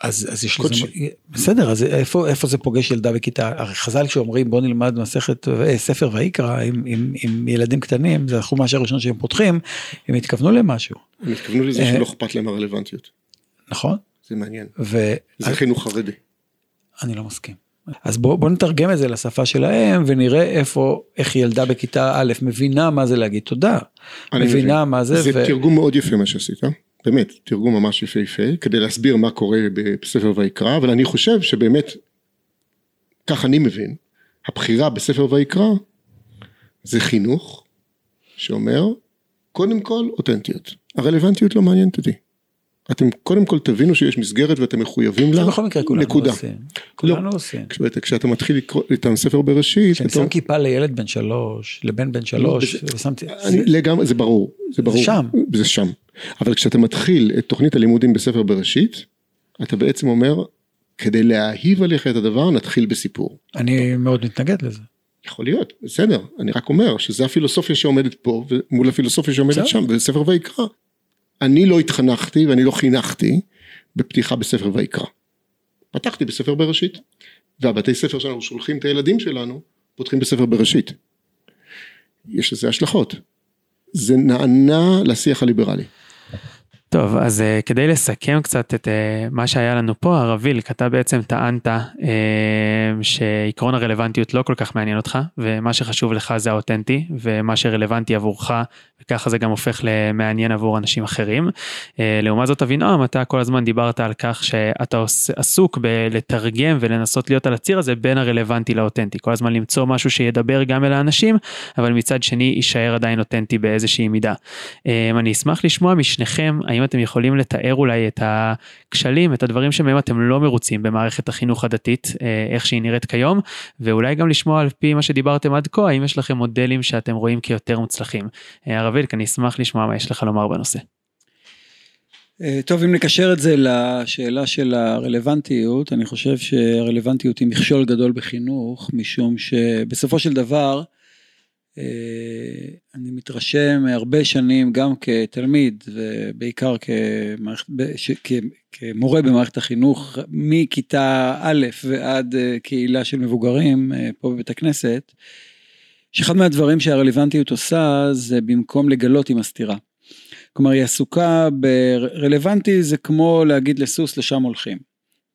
Speaker 2: אז אז יש. לזה, בסדר, אז איפה איפה זה פוגש ילדה בכיתה, הרי חז"ל כשאומרים בוא נלמד מסכת, אה, ספר ויקרא עם- עם עם ילדים קטנים, זה החומש הראשון שהם פותחים, הם התכוונו למשהו,
Speaker 3: הם התכוונו לזה
Speaker 2: אה.
Speaker 3: שלא אכפת להם הרלוונטיות.
Speaker 2: נכון?
Speaker 3: זה מעניין.
Speaker 2: ו...
Speaker 3: זה חינוך חרדי.
Speaker 2: אני לא מסכים. אז בוא, בוא נתרגם את זה לשפה שלהם ונראה איפה, איך ילדה בכיתה א' מבינה מה זה להגיד תודה.
Speaker 3: אני
Speaker 2: מבינה
Speaker 3: מבין.
Speaker 2: מה זה,
Speaker 3: זה
Speaker 2: ו-
Speaker 3: תרגום מאוד יפה מה שעשית. באמת, תרגום ממש יפהפה, כדי להסביר מה קורה בספר ויקרא, אבל אני חושב שבאמת, כך אני מבין, הבחירה בספר ויקרא זה חינוך שאומר, קודם כל אותנטיות. הרלוונטיות לא מעניינת אותי. אתם קודם כל תבינו שיש מסגרת ואתם מחויבים
Speaker 2: זה
Speaker 3: לה,
Speaker 2: בכל מקרה כולנו
Speaker 3: נקודה.
Speaker 2: עושים. כולנו עושים.
Speaker 3: כשאתה, מתחיל לקרוא את הספר בראשית,
Speaker 2: כשאני שם כיפה לילד בן שלוש, לבן בן שלוש,
Speaker 3: לא, זה-
Speaker 2: ושמתי,
Speaker 3: אני
Speaker 2: זה-
Speaker 3: לגמרי, זה ברור, זה ברור,
Speaker 2: שם.
Speaker 3: זה שם, אבל כשאתה מתחיל את תוכנית הלימודים בספר בראשית, אתה בעצם אומר, כדי להאהיב עליך את הדבר, נתחיל בסיפור.
Speaker 2: אני מאוד מתנגד לזה.
Speaker 3: יכול להיות, בסדר, אני רק אומר שזה הפילוסופיה שעומדת פה, מול הפילוסופיה שעומדת. שם, בספר ויקרא. אני לא התחנכתי ואני לא חינכתי בפתיחה בספר ויקרא. פתחתי בספר בראשית, והבתי ספר שאנחנו שולחים את הילדים שלנו, פותחים בספר בראשית. יש לזה השלכות. זה נענה לשיח הליברלי.
Speaker 1: טוב, אז uh, כדי לסכם קצת את uh, מה שהיה לנו פה, הרב וילק, אתה בעצם טענת uh, שעקרון הרלוונטיות לא כל כך מעניין אותך, ומה שחשוב לך זה האותנטי, ומה שרלוונטי עבורך, וככה זה גם הופך למעניין עבור אנשים אחרים. Uh, לעומת זאת, אבינועם, אתה כל הזמן דיברת על כך שאתה עסוק בלתרגם ולנסות להיות על הציר הזה בין הרלוונטי לאותנטי. כל הזמן למצוא משהו שידבר גם אל האנשים, אבל מצד שני יישאר עדיין אותנטי באיזושהי מידה. Um, אני אשמח לשמוע משניכם, האם אתם יכולים לתאר אולי את הכשלים, את הדברים שמהם אתם לא מרוצים במערכת החינוך הדתית, אה, איך שהיא נראית כיום, ואולי גם לשמוע על פי מה שדיברתם עד כה, האם יש לכם מודלים שאתם רואים כיותר מוצלחים. אה, הרב וילק, אני אשמח לשמוע מה יש לך לומר בנושא.
Speaker 2: אה, טוב, אם נקשר את זה לשאלה של הרלוונטיות, אני חושב שהרלוונטיות היא מכשול גדול בחינוך, משום שבסופו של דבר, אני מתרשם הרבה שנים גם כתלמיד ובעיקר כמערכת, ש- כ- כמורה במערכת החינוך מכיתה א' ועד אה, קהילה של מבוגרים אה, פה בבית הכנסת, שאחד מהדברים שהרלוונטיות עושה זה במקום לגלות היא מסתירה. כלומר היא עסוקה ברלוונטי זה כמו להגיד לסוס לשם הולכים.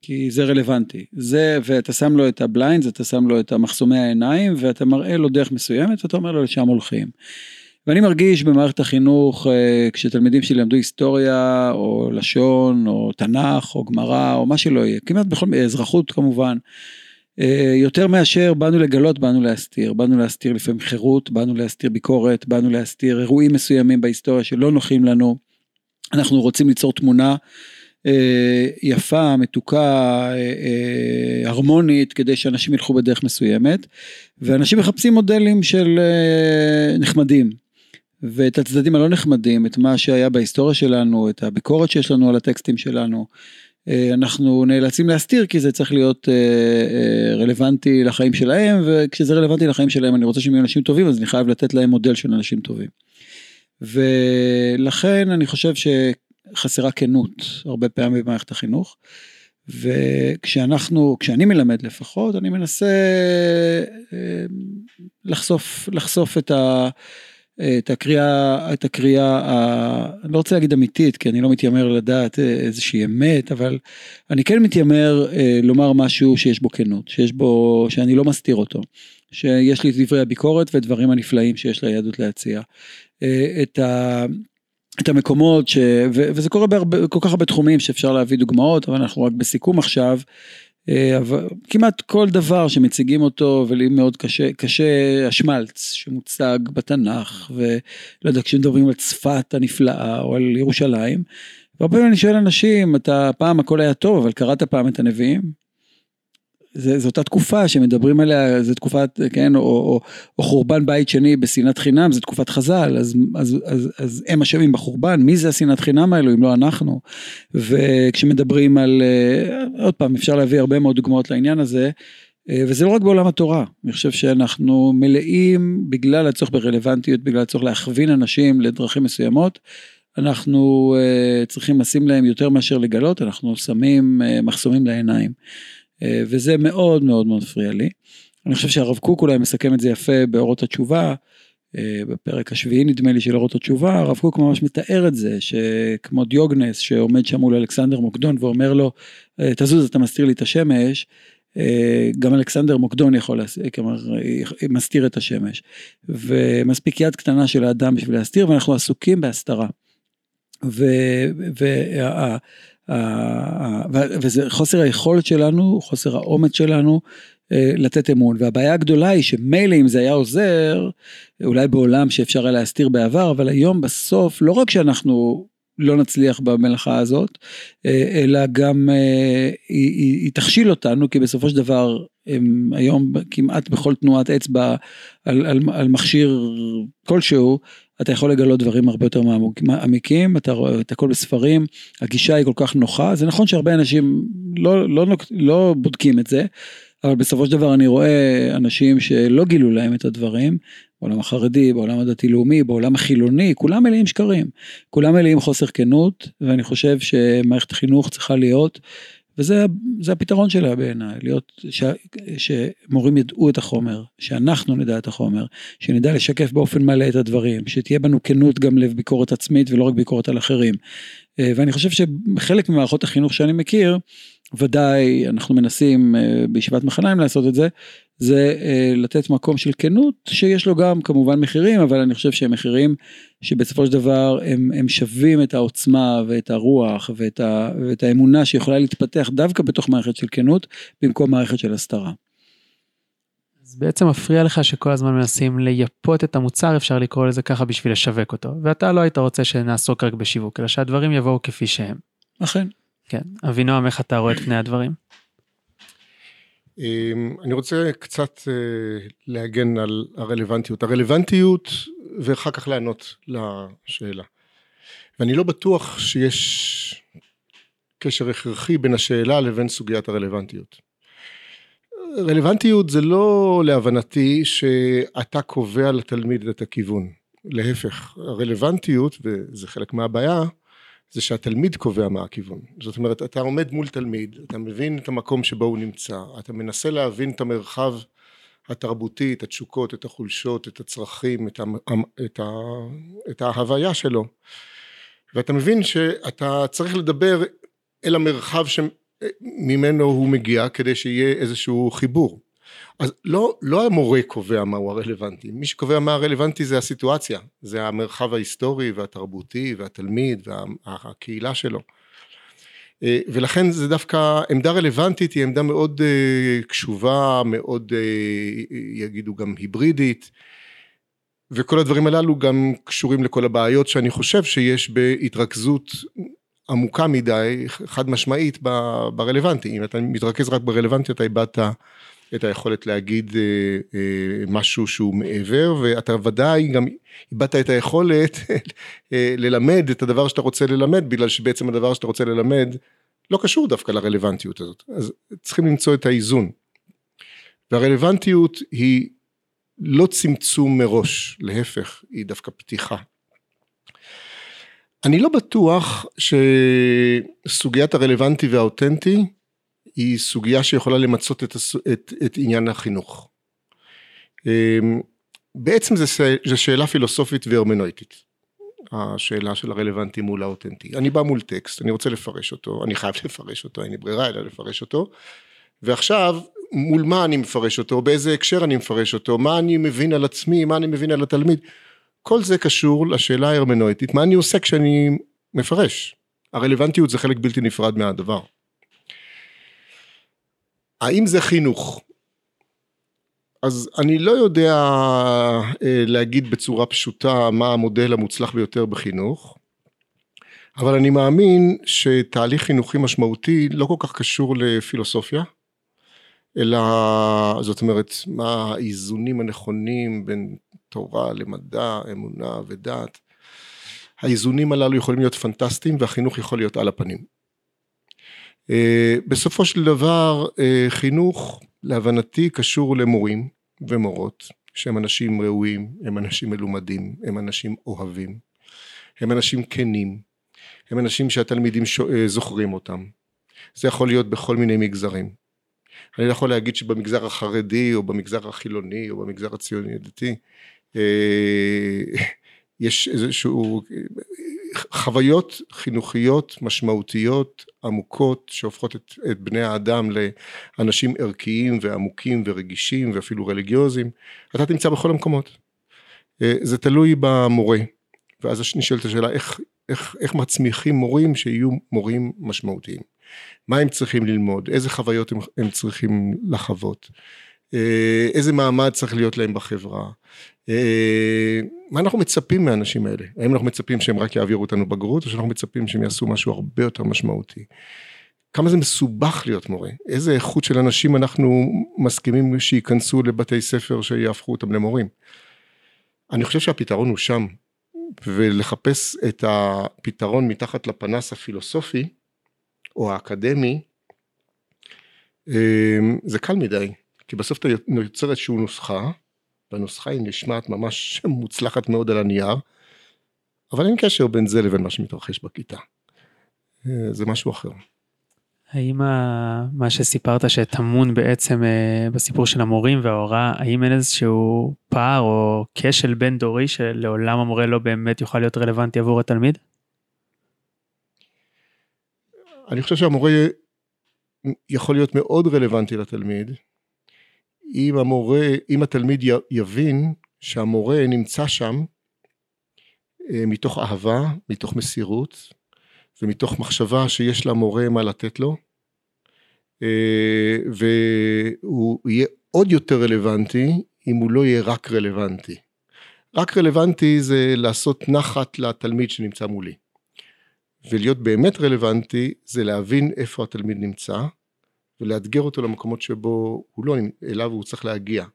Speaker 2: כי זה רלוונטי. זה, ואתה שם לו את ה blind, אתה שם לו את המחסומי העיניים, ואתה מראה לו דרך מסוימת, ואתה אומר לו לשם הולכים. ואני מרגיש במערכת החינוך, אה, כשתלמידים שלי למדו היסטוריה, או לשון, או תנ"ך, או גמרא, או מה שלא יהיה, כמעט בכל מיני, אזרחות כמובן, אה, יותר מאשר באנו לגלות, באנו להסתיר. באנו להסתיר לפעמים חירות, באנו להסתיר ביקורת, באנו להסתיר אירועים מסוימים בהיסטוריה שלא נוחים לנו. אנחנו רוצים ליצור תמונה יפה, מתוקה, אה, אה, הרמונית, כדי שאנשים ילכו בדרך מסוימת, ואנשים מחפשים מודלים של אה, נחמדים. ואת הצדדים הלא נחמדים, את מה שהיה בהיסטוריה שלנו, את הביקורת שיש לנו על הטקסטים שלנו, אה, אנחנו נאלצים להסתיר כי זה צריך להיות אה, אה, רלוונטי לחיים שלהם, וכשזה רלוונטי לחיים שלהם אני רוצה שהם יהיו אנשים טובים, אז אני חייב לתת להם מודל של אנשים טובים. ולכן אני חושב שחסרה כנות הרבה פעמים במערכת החינוך. וכשאנחנו, כשאני מלמד לפחות, אני מנסה אה, לחשוף, לחשוף את, ה, את הקריאה, את הקריאה, ה, אני לא רוצה להגיד אמיתית, כי אני לא מתיימר לדעת איזושהי אמת, אבל אני כן מתיימר אה, לומר משהו שיש בו כנות, שיש בו, שאני לא מסתיר אותו, שיש לי את דברי הביקורת ודברים הנפלאים שיש ליהדות להציע. אה, את ה... את המקומות ש... ו... וזה קורה בהרבה, כל כך הרבה תחומים שאפשר להביא דוגמאות, אבל אנחנו רק בסיכום עכשיו. אה, אבל כמעט כל דבר שמציגים אותו ולי מאוד קשה, קשה השמלץ שמוצג בתנ"ך ולא יודע כשמדברים על צפת הנפלאה או על ירושלים. והרבה פעמים אני שואל אנשים אתה פעם הכל היה טוב אבל קראת פעם את הנביאים? זה, זו אותה תקופה שמדברים עליה, זו תקופת, כן, או, או, או חורבן בית שני בשנאת חינם, זו תקופת חז"ל, אז, אז, אז, אז הם אשמים בחורבן, מי זה השנאת חינם האלו אם לא אנחנו? וכשמדברים על, אה, עוד פעם, אפשר להביא הרבה מאוד דוגמאות לעניין הזה, אה, וזה לא רק בעולם התורה, אני חושב שאנחנו מלאים בגלל הצורך ברלוונטיות, בגלל הצורך להכווין אנשים לדרכים מסוימות, אנחנו uh, צריכים לשים להם יותר מאשר לגלות, אנחנו שמים מחסומים לעיניים. אה, וזה מאוד מאוד מאוד מפריע לי. אני חושב שהרב קוק אולי מסכם את זה יפה באורות התשובה, אה, בפרק השביעי נדמה לי של אורות התשובה, הרב קוק ממש מתאר את זה, שכמו דיוגנס שעומד שם מול אלכסנדר מוקדון ואומר לו, אה, תזוז אתה מסתיר לי את השמש, גם אלכסנדר מוקדון יכול, כלומר, מסתיר את השמש. ומספיק יד קטנה של האדם בשביל להסתיר, ואנחנו עסוקים בהסתרה. וה... וזה חוסר היכולת שלנו, חוסר האומץ שלנו אה, לתת אמון. והבעיה הגדולה היא שמילא אם זה היה עוזר, אולי בעולם שאפשר היה להסתיר בעבר, אבל היום בסוף, לא רק שאנחנו לא נצליח במלאכה הזאת, אה, אלא גם אה, היא, היא, היא תכשיל אותנו, כי בסופו של דבר הם היום כמעט בכל תנועת אצבע על, על, על מכשיר כלשהו, אתה יכול לגלות דברים הרבה יותר מעמיקים, אתה רואה את הכל בספרים, הגישה היא כל כך נוחה, זה נכון שהרבה אנשים לא, לא, לא, לא בודקים את זה, אבל בסופו של דבר אני רואה אנשים שלא גילו להם את הדברים, בעולם החרדי, בעולם הדתי-לאומי, בעולם החילוני, כולם מלאים שקרים, כולם מלאים חוסר כנות, ואני חושב שמערכת החינוך צריכה להיות וזה הפתרון שלה בעיניי, להיות, ש, שמורים ידעו את החומר, שאנחנו נדע את החומר, שנדע לשקף באופן מלא את הדברים, שתהיה בנו כנות גם לביקורת עצמית ולא רק ביקורת על אחרים. אה, ואני חושב שחלק ממערכות החינוך שאני מכיר, ודאי אנחנו מנסים אה, בישיבת מחניים לעשות את זה, זה אה, לתת מקום של כנות שיש לו גם כמובן מחירים אבל אני חושב שהם מחירים שבסופו של דבר הם, הם שווים את העוצמה ואת הרוח ואת, ה, ואת האמונה שיכולה להתפתח דווקא בתוך מערכת של כנות במקום מערכת של הסתרה.
Speaker 1: אז בעצם מפריע לך שכל הזמן מנסים לייפות את המוצר אפשר לקרוא לזה ככה בשביל לשווק אותו ואתה לא היית רוצה שנעסוק רק בשיווק אלא שהדברים יבואו כפי שהם.
Speaker 2: אכן.
Speaker 1: כן אבינועם איך אתה רואה את פני הדברים?
Speaker 3: אמ, אני רוצה קצת אה, להגן על הרלוונטיות. הרלוונטיות ואחר כך לענות לשאלה. ואני לא בטוח שיש קשר הכרחי בין השאלה לבין סוגיית הרלוונטיות. רלוונטיות זה לא להבנתי שאתה קובע לתלמיד את הכיוון. להפך, הרלוונטיות, וזה חלק מהבעיה, זה שהתלמיד קובע מה הכיוון. זאת אומרת, אתה עומד מול תלמיד, אתה מבין את המקום שבו הוא נמצא, אתה מנסה להבין את המרחב התרבותי, את התשוקות, את החולשות, את הצרכים, את, ה, את, ה, את ההוויה שלו, ואתה מבין שאתה צריך לדבר אל המרחב שממנו הוא מגיע כדי שיהיה איזשהו חיבור. אז לא, לא המורה קובע מהו הרלוונטי, מי שקובע מה הרלוונטי זה הסיטואציה, זה המרחב ההיסטורי והתרבותי והתלמיד והקהילה שלו. אה, ולכן זה דווקא עמדה רלוונטית היא עמדה מאוד אה, קשובה, מאוד אה, יגידו גם היברידית, וכל הדברים הללו גם קשורים לכל הבעיות שאני חושב שיש בהתרכזות עמוקה מדי, חד משמעית ברלוונטי, אם אתה מתרכז רק ברלוונטי אתה איבדת את היכולת להגיד אה, אה, משהו שהוא מעבר, ואתה ודאי גם איבדת את היכולת אה, ללמד את הדבר שאתה רוצה ללמד, בגלל שבעצם הדבר שאתה רוצה ללמד לא קשור דווקא לרלוונטיות הזאת. אז צריכים למצוא את האיזון. והרלוונטיות היא לא צמצום מראש, להפך, היא דווקא פתיחה. אני לא בטוח שסוגיית הרלוונטי והאותנטי היא סוגיה שיכולה למצות את, את, את עניין החינוך. אמ, בעצם זו שאלה פילוסופית והרמנויטית, השאלה של הרלוונטי מול האותנטי. אני בא מול טקסט, אני רוצה לפרש אותו, אני חייב (laughs) לפרש אותו, אין לי ברירה אלא לפרש אותו, ועכשיו מול מה אני מפרש אותו, באיזה הקשר אני מפרש אותו, מה אני מבין על עצמי, מה אני מבין על התלמיד, כל זה קשור לשאלה ההרמנויטית, מה אני עושה כשאני מפרש. הרלוונטיות זה חלק בלתי נפרד מהדבר. האם זה חינוך? אז אני לא יודע אה, להגיד בצורה פשוטה מה המודל המוצלח ביותר בחינוך, אבל אני מאמין שתהליך חינוכי משמעותי לא כל כך קשור לפילוסופיה, אלא זאת אומרת מה האיזונים הנכונים בין תורה למדע, אמונה ודת. האיזונים הללו יכולים להיות פנטסטיים והחינוך יכול להיות על הפנים. אה, בסופו של דבר אה, חינוך להבנתי קשור למורים ומורות שהם אנשים ראויים, הם אנשים מלומדים, הם אנשים אוהבים, הם אנשים כנים, הם אנשים שהתלמידים אה, זוכרים אותם. זה יכול להיות בכל מיני מגזרים. אני לא יכול להגיד שבמגזר החרדי או במגזר החילוני או במגזר הציוני הדתי יש איזשהו חוויות חינוכיות משמעותיות עמוקות שהופכות את, את בני האדם לאנשים ערכיים ועמוקים ורגישים ואפילו רליגיוזיים. אתה תמצא בכל המקומות. אה, זה תלוי במורה. ואז נשאלת השאלה איך, איך, איך מצמיחים מורים שיהיו מורים משמעותיים? מה הם צריכים ללמוד? איזה חוויות הם, הם צריכים לחוות איזה מעמד צריך להיות להם בחברה אה, מה אנחנו מצפים מהאנשים האלה? האם אנחנו מצפים שהם רק יעבירו אותנו בגרות, או שאנחנו מצפים שהם יעשו משהו הרבה יותר משמעותי? כמה זה מסובך להיות מורה? איזה איכות של אנשים אנחנו מסכימים שייכנסו לבתי ספר שיהפכו אותם למורים? אני חושב שהפתרון הוא שם, ולחפש את הפתרון מתחת לפנס הפילוסופי, או האקדמי, אה, זה קל מדי, כי בסוף אתה יוצר איזושהי נוסחה, והנוסחה היא נשמעת ממש (laughs) מוצלחת מאוד על הנייר, אבל אין קשר בין זה לבין מה שמתרחש בכיתה. אה, זה משהו אחר.
Speaker 1: האם מה שסיפרת שטמון בעצם אה, בסיפור של המורים וההוראה, האם אין איזשהו פער או כשל בין דורי שלעולם המורה לא באמת יוכל להיות רלוונטי עבור התלמיד?
Speaker 3: אני חושב שהמורה יכול להיות מאוד רלוונטי לתלמיד, אם המורה, אם התלמיד יבין שהמורה נמצא שם אה, מתוך אהבה, מתוך מסירות ומתוך מחשבה שיש למורה מה לתת לו אה, והוא יהיה עוד יותר רלוונטי אם הוא לא יהיה רק רלוונטי. רק רלוונטי זה לעשות נחת לתלמיד שנמצא מולי. ולהיות באמת רלוונטי זה להבין איפה התלמיד נמצא ולאתגר אותו למקומות שבו הוא לא, אליו הוא צריך להגיע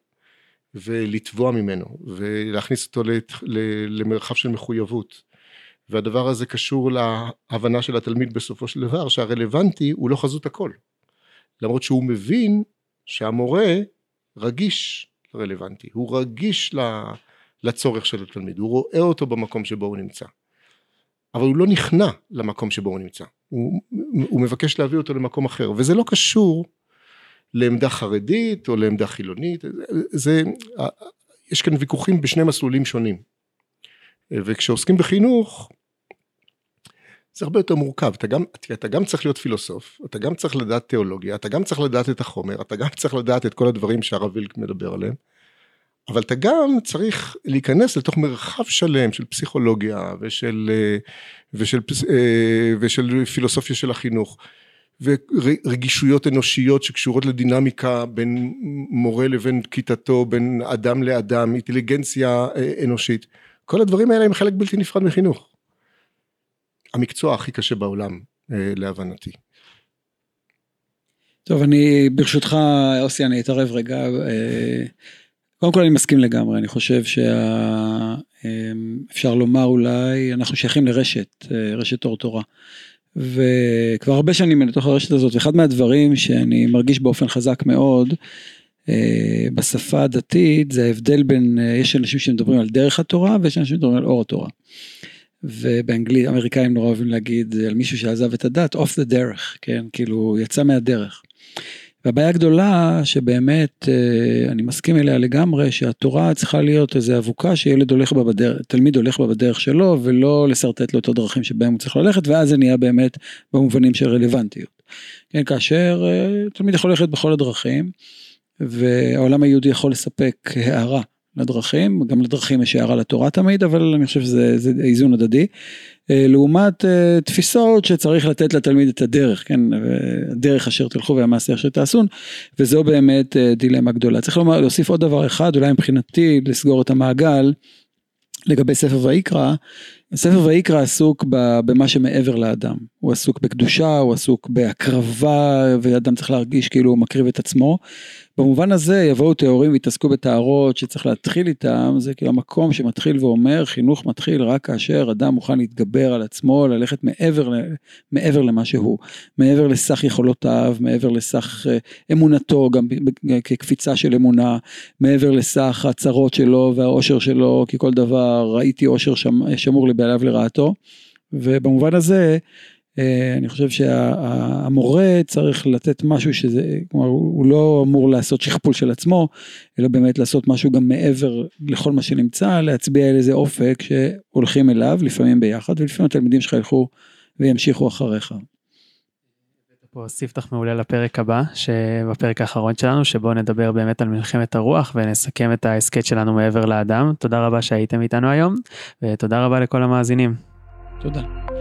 Speaker 3: ולתבוע ממנו ולהכניס אותו למרחב של מחויבות. והדבר הזה קשור להבנה של התלמיד בסופו של דבר שהרלוונטי הוא לא חזות הכל. למרות שהוא מבין שהמורה רגיש לרלוונטי הוא רגיש לצורך של התלמיד הוא רואה אותו במקום שבו הוא נמצא אבל הוא לא נכנע למקום שבו הוא נמצא. הוא, הוא מבקש להביא אותו למקום אחר וזה לא קשור לעמדה חרדית או לעמדה חילונית. זה יש כאן ויכוחים בשני מסלולים שונים. וכשעוסקים בחינוך זה הרבה יותר מורכב. אתה גם אתה גם צריך להיות פילוסוף אתה גם צריך לדעת תיאולוגיה אתה גם צריך לדעת את החומר אתה גם צריך לדעת את כל הדברים שהרב וילק מדבר עליהם אבל אתה גם צריך להיכנס לתוך מרחב שלם של פסיכולוגיה ושל, אה, ושל, אה, ושל פילוסופיה של החינוך ורגישויות אנושיות שקשורות לדינמיקה בין מורה לבין כיתתו, בין אדם לאדם, אינטליגנציה אה, אנושית. כל הדברים האלה הם חלק בלתי נפרד מחינוך. המקצוע הכי קשה בעולם להבנתי.
Speaker 2: טוב, אני ברשותך, אוסי, אני אתערב רגע. קודם כל אני מסכים לגמרי, אני חושב שאפשר אמ, לומר אולי, אנחנו שייכים לרשת, אה, רשת אור תורה. וכבר הרבה שנים אני לתוך הרשת הזאת, ואחד מהדברים שאני מרגיש באופן חזק מאוד, אה, בשפה הדתית זה ההבדל בין, אה, יש אנשים שמדברים על דרך התורה ויש אנשים שמדברים על אור התורה. ובאנגלית אמריקאים נורא אוהבים להגיד על מישהו שעזב את הדת off the דרך, כן, כאילו יצא מהדרך. והבעיה הגדולה שבאמת אה, אני מסכים אליה לגמרי שהתורה צריכה להיות איזה אבוקה שילד הולך בה בדרך, תלמיד הולך בה בדרך שלו ולא לשרטט לו את הדרכים שבהם הוא צריך ללכת ואז זה נהיה באמת במובנים של רלוונטיות. כן, כאשר אה, תלמיד יכול ללכת בכל הדרכים והעולם היהודי יכול לספק הערה לדרכים, גם לדרכים יש הערה לתורה תמיד אבל אני חושב שזה איזון הדדי. לעומת תפיסות שצריך לתת לתלמיד את הדרך, כן, הדרך אשר תלכו והמעשה אשר תעשון, וזו באמת דילמה גדולה. צריך לומר, להוסיף עוד דבר אחד, אולי מבחינתי לסגור את המעגל, לגבי ספר ויקרא, ספר ויקרא עסוק במה שמעבר לאדם, הוא עסוק בקדושה, הוא עסוק בהקרבה, ואדם צריך להרגיש כאילו הוא מקריב את עצמו. במובן הזה יבואו טהורים ויתעסקו בטהרות שצריך להתחיל איתם, זה כאילו המקום שמתחיל ואומר, חינוך מתחיל רק כאשר אדם מוכן להתגבר על עצמו, ללכת מעבר, מעבר למה שהוא, מעבר לסך יכולותיו, מעבר לסך אה, אמונתו, גם כקפיצה של אמונה, מעבר לסך הצרות שלו והאושר שלו, כי כל דבר ראיתי אושר שמור לבעליו לרעתו, ובמובן הזה, אה, אני חושב שהמורה צריך לתת משהו שזה, כלומר הוא לא אמור לעשות שכפול של עצמו, אלא באמת לעשות משהו גם מעבר לכל מה שנמצא, להצביע על איזה אופק שהולכים אליו, לפעמים ביחד, ולפעמים התלמידים שלך ילכו וימשיכו אחריך.
Speaker 1: פה ספתח מעולה לפרק הבא, שבפרק האחרון שלנו, שבו נדבר באמת על מלחמת הרוח ונסכם את ההסכת שלנו מעבר לאדם. תודה רבה שהייתם איתנו היום, ותודה רבה לכל המאזינים.
Speaker 2: תודה.